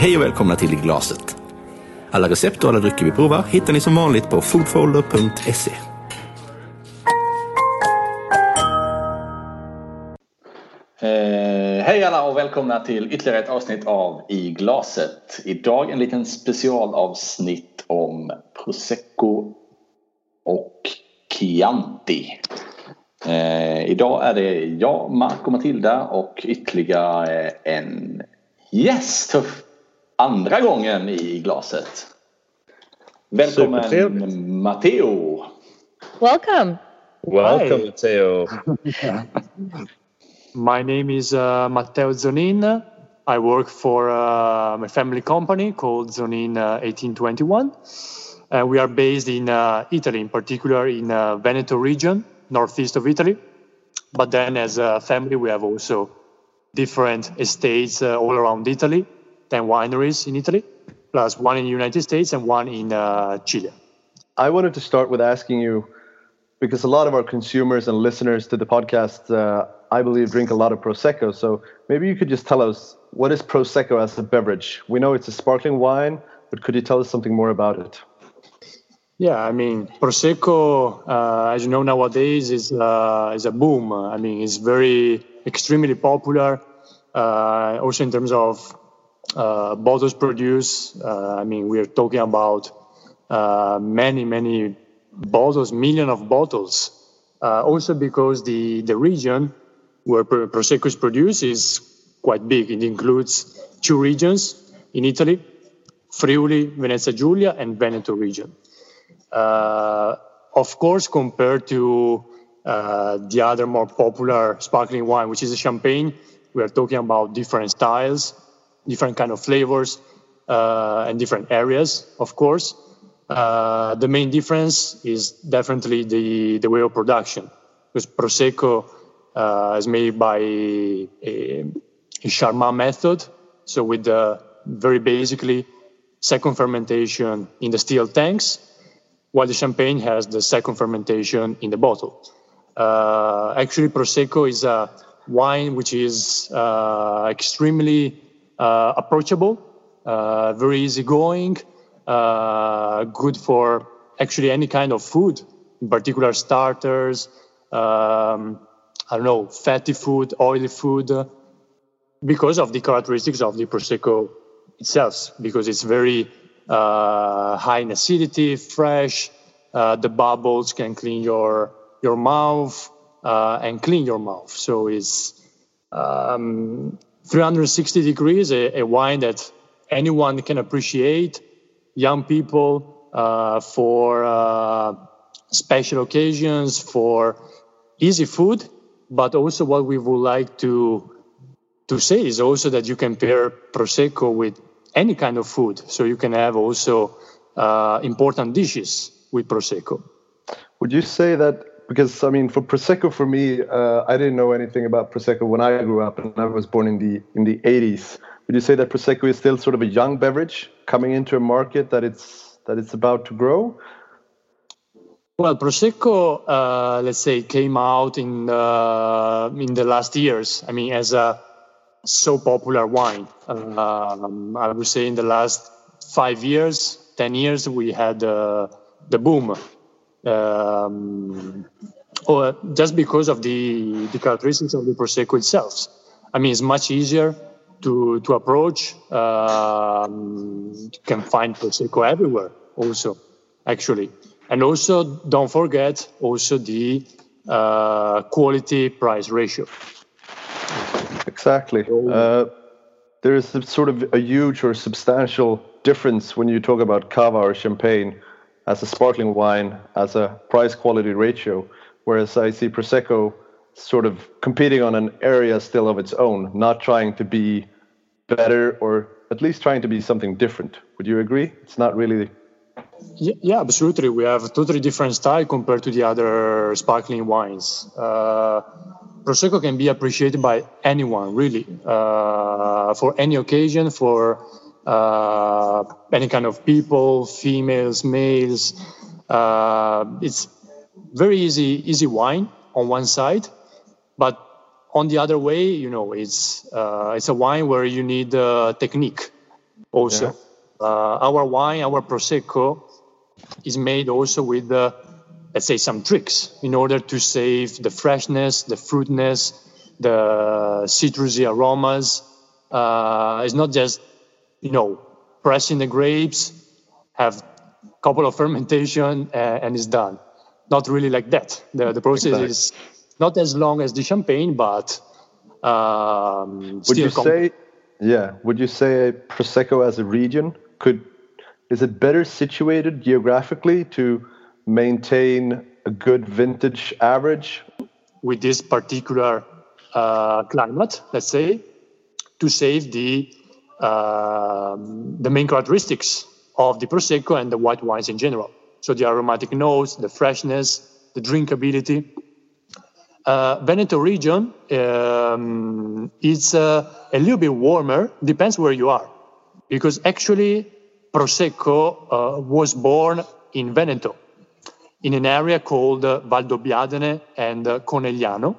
Hej och välkomna till I glaset. Alla recept och alla drycker vi provar hittar ni som vanligt på foodfolder.se. Eh, hej alla och välkomna till ytterligare ett avsnitt av I glaset. Idag en liten specialavsnitt om Prosecco och Chianti. Eh, idag är det jag, Mark och Matilda och ytterligare en gäst andra gången i glaset. Välkommen Matteo! Welcome. Welcome, Hi. Matteo. My name is uh, Matteo Zonin. I work for uh, my family company called Zonin uh, 1821. Uh, we are based in uh, Italy, in particular in uh, Veneto region, northeast of Italy. But then, as a family, we have also different estates uh, all around Italy, 10 wineries in Italy, plus one in the United States and one in uh, Chile. I wanted to start with asking you because a lot of our consumers and listeners to the podcast, uh, I believe, drink a lot of Prosecco. So maybe you could just tell us what is Prosecco as a beverage? We know it's a sparkling wine, but could you tell us something more about it? Yeah, I mean, Prosecco, uh, as you know nowadays, is uh, is a boom. I mean, it's very extremely popular. Uh, also in terms of bottles produced, uh, I mean, we are talking about uh, many many bottles, million of bottles. Uh, also because the the region where Pro- Prosecco is produced is quite big. It includes two regions in Italy: Friuli, Venezia Giulia, and Veneto region. Uh, of course, compared to uh, the other more popular sparkling wine, which is a champagne, we are talking about different styles, different kind of flavors, uh, and different areas, of course. Uh, the main difference is definitely the, the way of production, because Prosecco uh, is made by a, a Charmat method, so with the very basically second fermentation in the steel tanks, while the champagne has the second fermentation in the bottle. Uh, actually, Prosecco is a wine which is uh, extremely approachable, uh, very easygoing, uh, good for actually any kind of food, in particular starters, um, I don't know, fatty food, oily food, uh, because of the characteristics of the Prosecco itself, because it's very uh, high in acidity, fresh. Uh, the bubbles can clean your your mouth uh, and clean your mouth. So it's um, 360 degrees, a, a wine that anyone can appreciate. Young people uh, for uh, special occasions, for easy food, but also what we would like to to say is also that you can pair prosecco with any kind of food. So you can have also uh, important dishes with prosecco. Would you say that? Because I mean, for prosecco, for me, uh, I didn't know anything about prosecco when I grew up, and I was born in the in the 80s. Would you say that prosecco is still sort of a young beverage coming into a market that it's that it's about to grow? Well, prosecco, uh, let's say, came out in uh, in the last years. I mean, as a so popular wine. Um, I would say in the last five years, ten years, we had uh, the boom. Um, or just because of the, the characteristics of the prosecco itself. I mean, it's much easier to to approach. Um, you can find prosecco everywhere, also, actually, and also don't forget also the uh, quality price ratio. Exactly. Uh, there is sort of a huge or substantial difference when you talk about cava or champagne as a sparkling wine as a price quality ratio, whereas I see prosecco sort of competing on an area still of its own, not trying to be better or at least trying to be something different. Would you agree? It's not really Yeah, absolutely. We have a totally different style compared to the other sparkling wines. Uh, Prosecco can be appreciated by anyone, really, uh, for any occasion, for uh, any kind of people, females, males. Uh, it's very easy, easy wine on one side, but on the other way, you know, it's uh, it's a wine where you need uh, technique. Also, yeah. uh, our wine, our prosecco, is made also with, uh, let's say, some tricks in order to save the freshness, the fruitness, the citrusy aromas. Uh, it's not just, you know, pressing the grapes, have a couple of fermentation, uh, and it's done. Not really like that. The, the process exactly. is not as long as the champagne, but um, would you say, yeah, would you say prosecco as a region could is it better situated geographically to maintain a good vintage average with this particular uh, climate, let's say, to save the the main characteristics of the prosecco and the white wines in general. So the aromatic notes, the freshness, the drinkability. Uh, Veneto region um, is uh, a little bit warmer, depends where you are, because actually Prosecco uh, was born in Veneto, in an area called uh, Valdobbiadene and uh, Conegliano.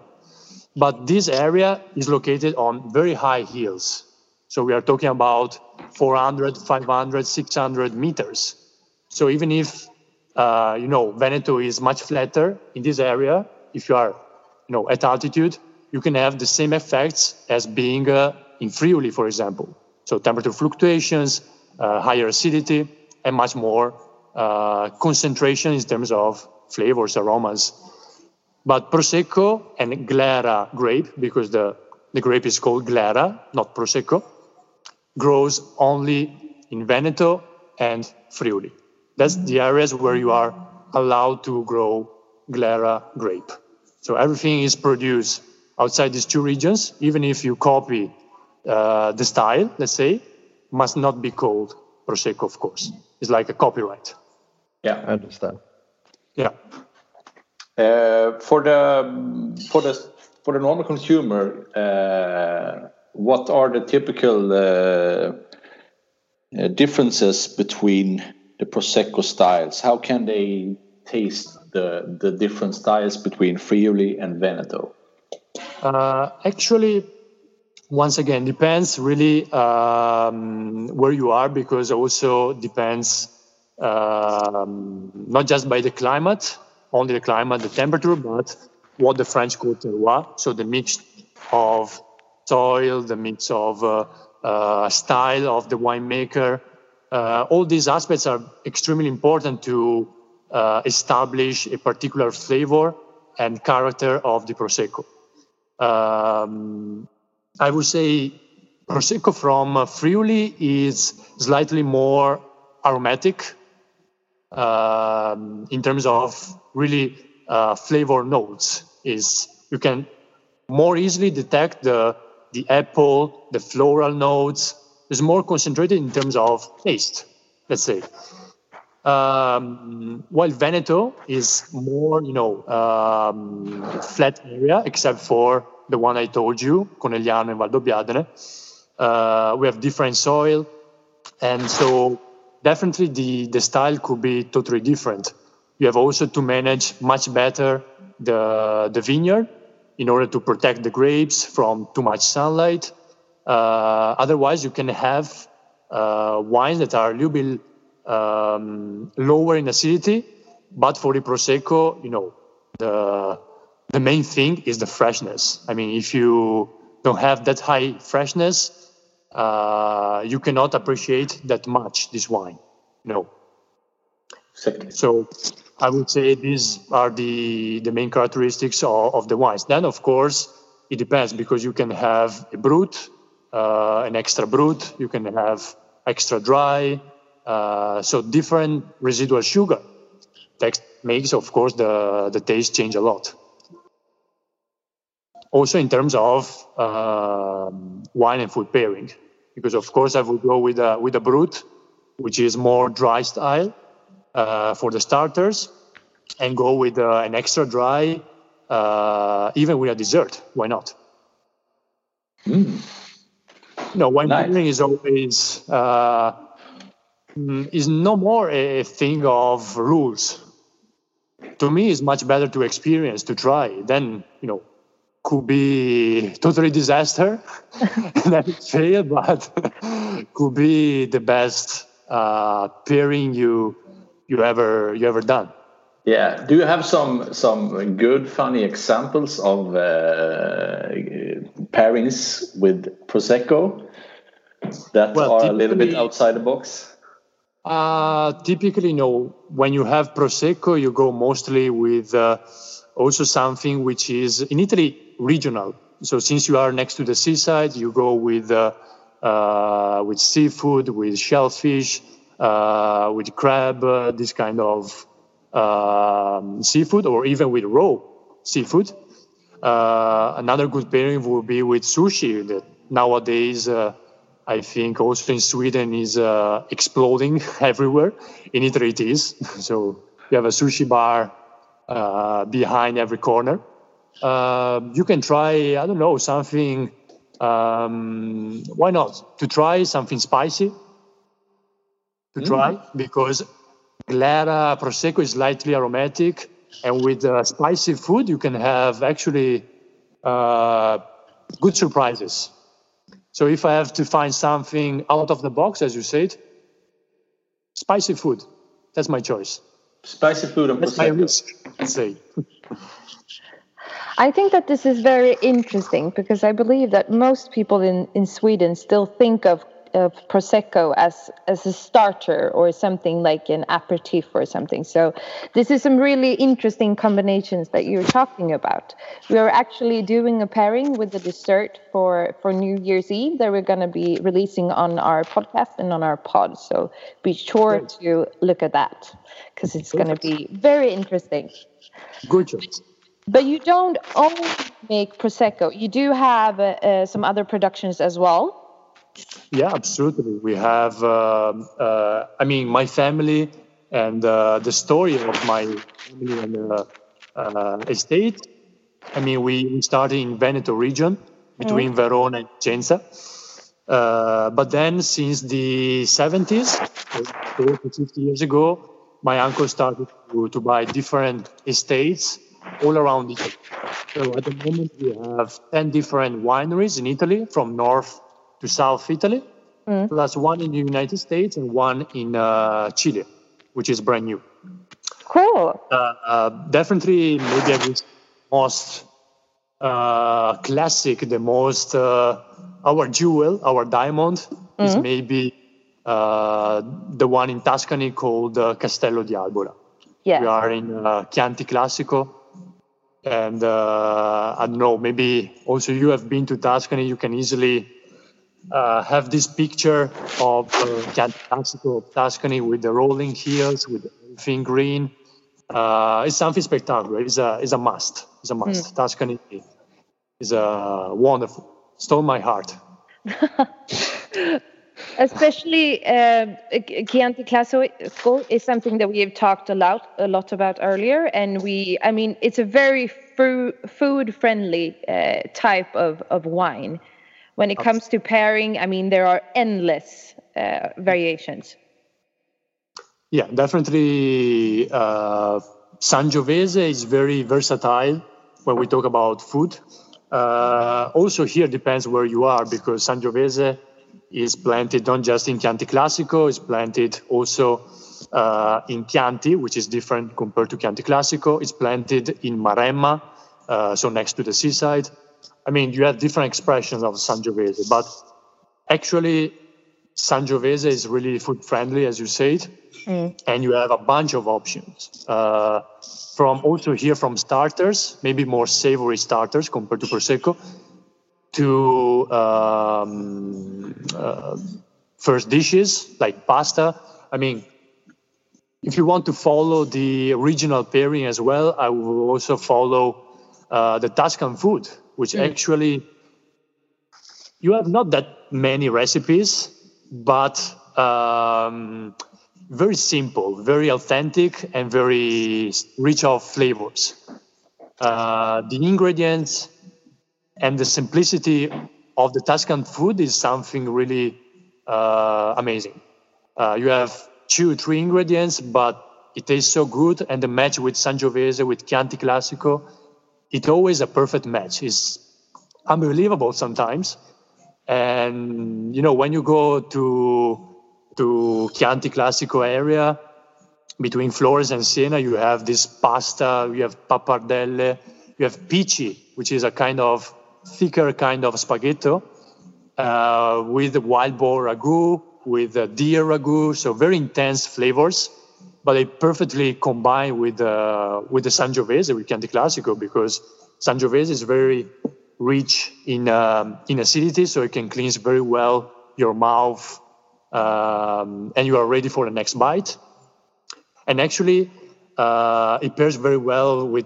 But this area is located on very high hills. So we are talking about 400, 500, 600 meters. So even if, uh, you know, Veneto is much flatter in this area, if you are, you know, at altitude, you can have the same effects as being uh, in Friuli, for example. So temperature fluctuations, uh, higher acidity, and much more uh, concentration in terms of flavors, aromas. But Prosecco and Glera grape, because the, the grape is called Glera, not Prosecco, grows only in Veneto and Friuli. That's the areas where you are allowed to grow Glera grape. So everything is produced outside these two regions, even if you copy uh, the style, let's say, must not be called Prosecco, of course. It's like a copyright. Yeah, I understand. Yeah. Uh, for the for the for the normal consumer, uh, what are the typical uh, uh differences between the prosecco styles? How can they taste the the different styles between Friuli and Veneto? Uh, actually, once again depends really um, where you are because also depends um, not just by the climate only the climate the temperature but what the french call terroir so the mix of soil the mix of uh, uh, style of the winemaker uh, all these aspects are extremely important to uh, establish a particular flavor and character of the prosecco um, I would say Prosecco from Friuli is slightly more aromatic um, in terms of really uh, flavor notes. Is you can more easily detect the the apple, the floral notes. is more concentrated in terms of taste, let's say. Um, while Veneto is more, you know, um, flat area, except for the one I told you, Conegliano and Valdobbiadene. Uh, we have different soil, and so definitely the, the style could be totally different. You have also to manage much better the, the vineyard in order to protect the grapes from too much sunlight. Uh, otherwise, you can have uh, wines that are a little bit um, lower in acidity, but for the prosecco, you know, the the main thing is the freshness. I mean, if you don't have that high freshness, uh, you cannot appreciate that much this wine. No. So I would say these are the, the main characteristics of, of the wines. Then, of course, it depends because you can have a brut, uh, an extra brut, you can have extra dry, uh, so different residual sugar. That makes, of course, the, the taste change a lot also in terms of uh, wine and food pairing, because of course I would go with a with a brut, which is more dry style for the starters, and go with uh, an extra dry, uh, even with a dessert. Why not? Mm. No, wine nice. pairing is always uh, mm, is no more a thing of rules. To me, it's much better to experience, to try, than you know could be totally disaster that it failed, but could be the best uh, pairing you you ever you ever done. Yeah. Do you have some some good funny examples of uh, pairings with prosecco that Well, are a little bit outside the box? Uh, typically, you know, when you have prosecco, you go mostly with uh, also something which is in Italy regional. So since you are next to the seaside, you go with uh, uh, with seafood, with shellfish, uh, with crab, uh, this kind of um, seafood, or even with raw seafood. Uh, another good pairing would be with sushi that nowadays uh, I think also in Sweden is uh, exploding everywhere. In Italy it is. So you have a sushi bar uh, behind every corner. Uh, you can try, I don't know, something, um, why not? To try something spicy. To try because Glera Prosecco is lightly aromatic, and with uh, spicy food, you can have actually uh, good surprises. So if I have to find something out of the box, as you said, spicy food, that's my choice. Spicy food and That's my prosecco. risk, let's say. I think that this is very interesting because I believe that most people in, in Sweden still think of, of prosecco as as a starter or something like an aperitif or something. So this is some really interesting combinations that you're talking about. We are actually doing a pairing with the dessert for for New Year's Eve that we're going to be releasing on our podcast and on our pod. So be sure to look at that because it's going to be very interesting. Good choice. But you don't only make prosecco. You do have uh, uh, some other productions as well. Yeah, absolutely. We have, um uh, I mean, my family and uh, the story of my family and uh, uh, estate. I mean, we, started in Veneto region between Verona and Vicenza. Uh, but then, since the 70s, 40, 50 years ago, my uncle started to, to buy different estates all around Italy. So at the moment, we have 10 different wineries in Italy from north to South Italy, plus one in the United States and one in uh, Chile, which is brand new. Cool. Uh, uh, definitely, maybe the most uh, classic, the most uh, our jewel, our diamond is maybe uh, the one in Tuscany called uh, Castello di Albola. Yes. We are in uh, Chianti Classico. And uh, I don't know, maybe also you have been to Tuscany, you can easily uh, have this picture of uh, Chianti Classico of Tuscany with the rolling hills, with everything green. Uh, it's something spectacular. It's a, it's a must. It's a must. Tuscany is a wonderful. Stole my heart. Especially uh, Chianti Classico is something that we have talked a lot, a lot about earlier, and we, I mean, it's a very food-friendly uh, type of, of wine. When it comes to pairing, I mean, there are endless uh, variations. Yeah, definitely. Uh, Sangiovese is very versatile when we talk about food. Uh, also, here depends where you are because Sangiovese is planted not just in Chianti Classico, it's planted also uh, in Chianti, which is different compared to Chianti Classico. It's planted in Maremma, uh, so next to the seaside. I mean, you have different expressions of Sangiovese, but actually, Sangiovese is really food friendly, as you said, and you have a bunch of options. Uh, from also here from starters, maybe more savory starters compared to Prosecco, to um, uh, first dishes like pasta. I mean, if you want to follow the regional pairing as well, I will also follow uh, the Tuscan food, which actually you have not that many recipes, but um, very simple, very authentic, and very rich of flavors. Uh, the ingredients and the simplicity of the Tuscan food is something really uh, amazing. Uh, you have two, three ingredients, but it tastes so good, and the match with Sangiovese, with Chianti Classico, it's always a perfect match. It's unbelievable sometimes. And you know, when you go to to Chianti Classico area between Florence and Siena, you have this pasta, you have pappardelle, you have pici, which is a kind of thicker kind of spaghetti uh, with wild boar ragu, with deer ragu, so very intense flavors. But they perfectly combine with uh, with the Sangiovese, Chianti Classico, because Sangiovese is very rich in um, in acidity, so it can cleanse very well your mouth, um, and you are ready for the next bite. And actually, uh, it pairs very well with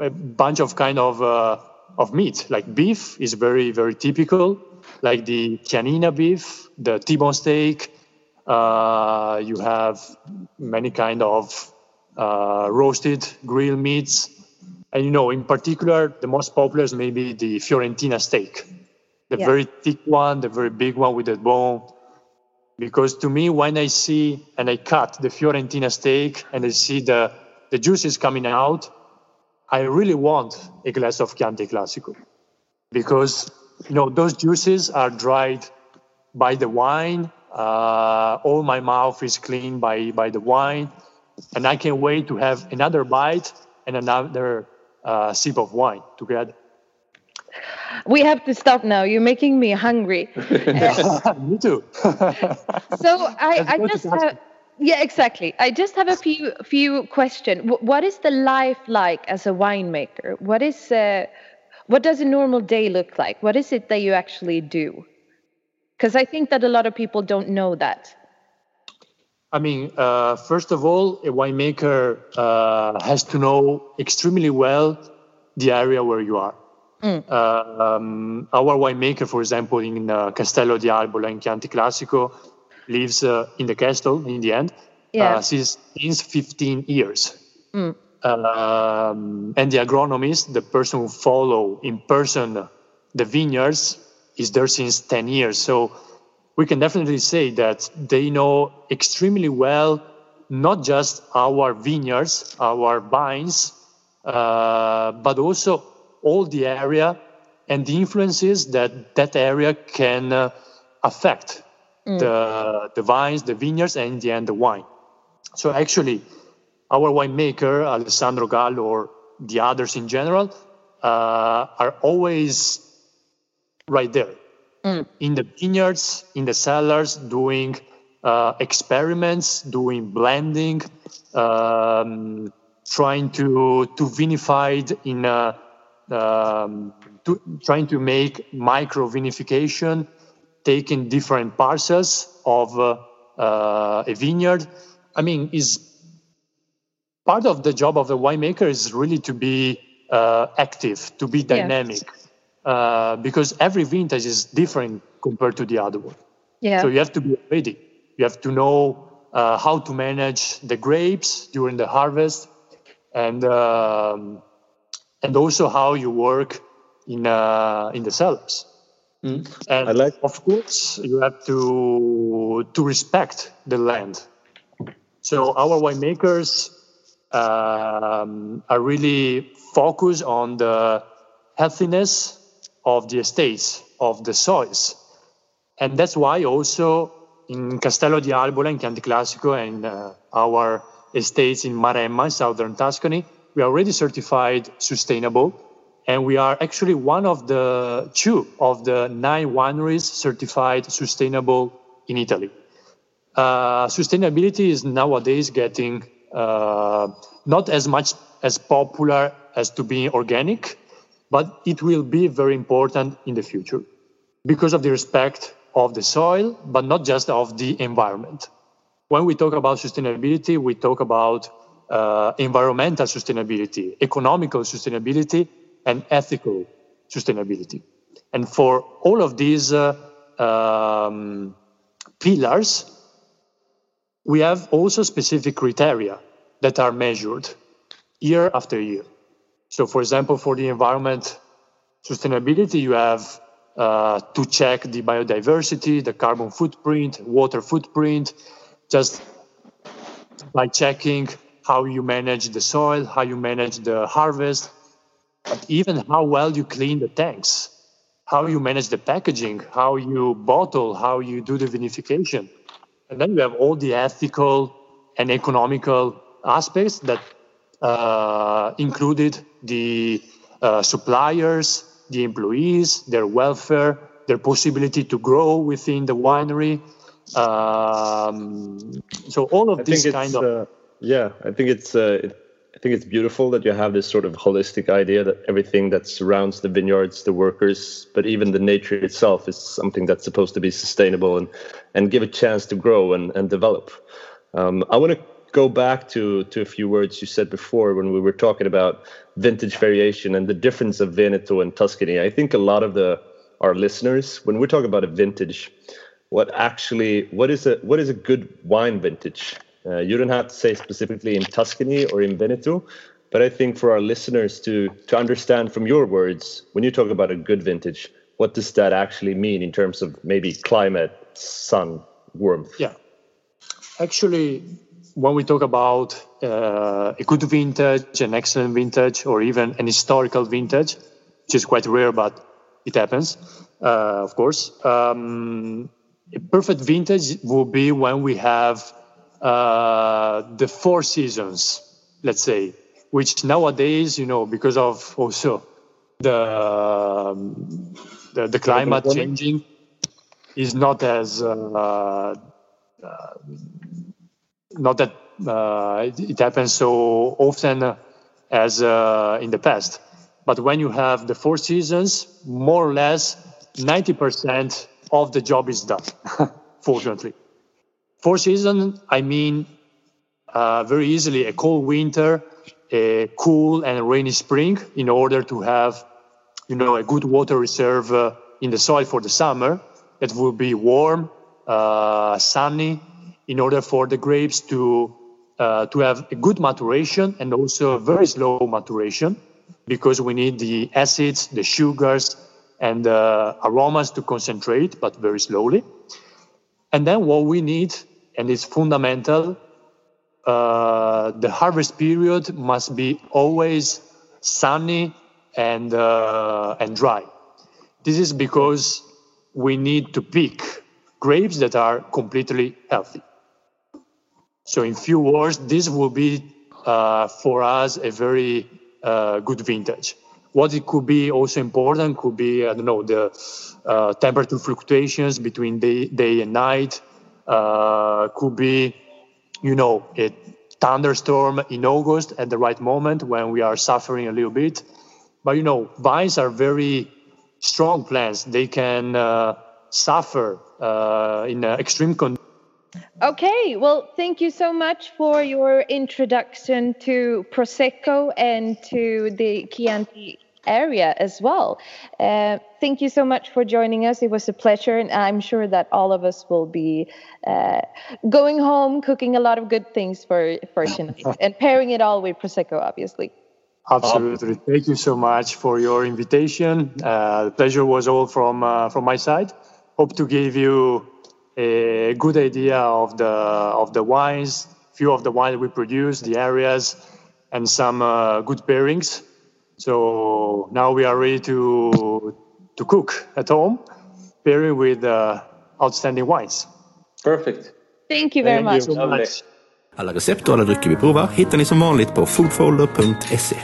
a bunch of kind of uh, of meat. Like beef is very very typical, like the Chianina beef, the T-bone steak. Uh, you have many kind of uh, roasted grilled meats, and you know, in particular, the most popular is maybe the Fiorentina steak, the yeah. very thick one, the very big one with the bone. Because to me, when I see and I cut the Fiorentina steak and I see the the juices coming out, I really want a glass of Chianti Classico because you know those juices are dried by the wine. Uh, all my mouth is clean by by the wine, and I can't wait to have another bite and another uh, sip of wine together. We have to stop now. You're making me hungry. me too. so I, I just have yeah exactly i just have a few few questions what is the life like as a winemaker what is uh, what does a normal day look like what is it that you actually do because i think that a lot of people don't know that i mean uh, first of all a winemaker uh, has to know extremely well the area where you are mm. Uh, um, our winemaker for example in uh, castello di albola in chianti classico lives uh, in the castle in the end yeah. uh, since, since 15 years. Mm. Um, and the agronomist, the person who follow in person the vineyards, is there since 10 years. So we can definitely say that they know extremely well not just our vineyards, our vines, uh, but also all the area and the influences that that area can uh, affect mm. the, the vines, the vineyards, and in the end, the wine. So actually, our winemaker, Alessandro Gallo, or the others in general, uh, are always right there mm. in the vineyards, in the cellars, doing uh, experiments, doing blending, um, trying to to vinify it in a, um, to, trying to make micro vinification taking different parcels of uh, uh, a vineyard. I mean, is part of the job of the winemaker is really to be uh, active, to be dynamic, uh, because every vintage is different compared to the other one. Yeah. So you have to be ready. You have to know uh, how to manage the grapes during the harvest, and um, and also how you work in uh, in the cellars. Mm. And I like. of course, you have to to respect the land. So our winemakers um, are really focused on the healthiness of the estates, of the soils, and that's why also in Castello di Albola, in Chianti Classico, and uh, our estates in Maremma, in southern Tuscany, we are already certified sustainable. And we are actually one of the two of the nine wineries certified sustainable in Italy. Uh, sustainability is nowadays getting uh, not as much as popular as to be organic, but it will be very important in the future because of the respect of the soil, but not just of the environment. When we talk about sustainability, we talk about uh, environmental sustainability, economical sustainability, and ethical sustainability. And for all of these uh, um, pillars, we have also specific criteria that are measured year after year. So, for example, for the environment sustainability, you have uh, to check the biodiversity, the carbon footprint, water footprint, just by checking how you manage the soil, how you manage the harvest, but even how well you clean the tanks, how you manage the packaging, how you bottle, how you do the vinification. And then you have all the ethical and economical aspects that included the uh, suppliers, the employees, their welfare, their possibility to grow within the winery. Um, so all of I kind of uh, yeah, I think it's uh, it, I think it's beautiful that you have this sort of holistic idea that everything that surrounds the vineyards, the workers, but even the nature itself is something that's supposed to be sustainable and and give a chance to grow and and develop. Um, I want to go back to to a few words you said before when we were talking about vintage variation and the difference of Veneto and Tuscany. I think a lot of the our listeners, when we're talking about a vintage, what actually what is a what is a good wine vintage? Uh, you don't have to say specifically in Tuscany or in Veneto, but I think for our listeners to to understand from your words, when you talk about a good vintage, what does that actually mean in terms of maybe climate, sun, warmth? Yeah. Actually, when we talk about uh, a good vintage, an excellent vintage, or even an historical vintage, which is quite rare, but it happens, uh, of course, um, a perfect vintage will be when we have uh, the four seasons, let's say, which nowadays, you know, because of also the um, the, the climate changing, is not as uh, uh, not that uh, it, it happens so often as uh, in the past. But when you have the four seasons, more or less 90% of the job is done, fortunately. Four seasons, I mean uh, very easily a cold winter, a cool and rainy spring in order to have, you know, a good water reserve uh, in the soil for the summer that will be warm, uh, sunny, in order for the grapes to uh, to have a good maturation and also a very slow maturation because we need the acids, the sugars, and the aromas to concentrate, but very slowly. And then what we need, and it's fundamental, uh, the harvest period must be always sunny and uh, and dry. This is because we need to pick grapes that are completely healthy. So, in few words, this will be uh, for us a very uh, good vintage. What it could be also important could be, I don't know, the uh, temperature fluctuations between day, day and night. Uh, could be, you know, a thunderstorm in August at the right moment when we are suffering a little bit. But, you know, vines are very strong plants. They can uh, suffer uh, in extreme conditions Okay, well, thank you so much for your introduction to Prosecco and to the Chianti area as well. Uh, thank you so much for joining us. It was a pleasure, and I'm sure that all of us will be uh, going home cooking a lot of good things for for tonight and pairing it all with Prosecco, obviously. Absolutely. Thank you so much for your invitation. Uh, the pleasure was all from uh, from my side. Hope to give you a good idea of the of the wines, few of the wines we produce, the areas, and some uh, good pairings. So now we are ready to to cook at home, pairing with uh, outstanding wines. Perfect. Thank you very Thank much. you so much. Alla recept och alla drycker vi provar hittar ni som vanligt på foodfolder.se.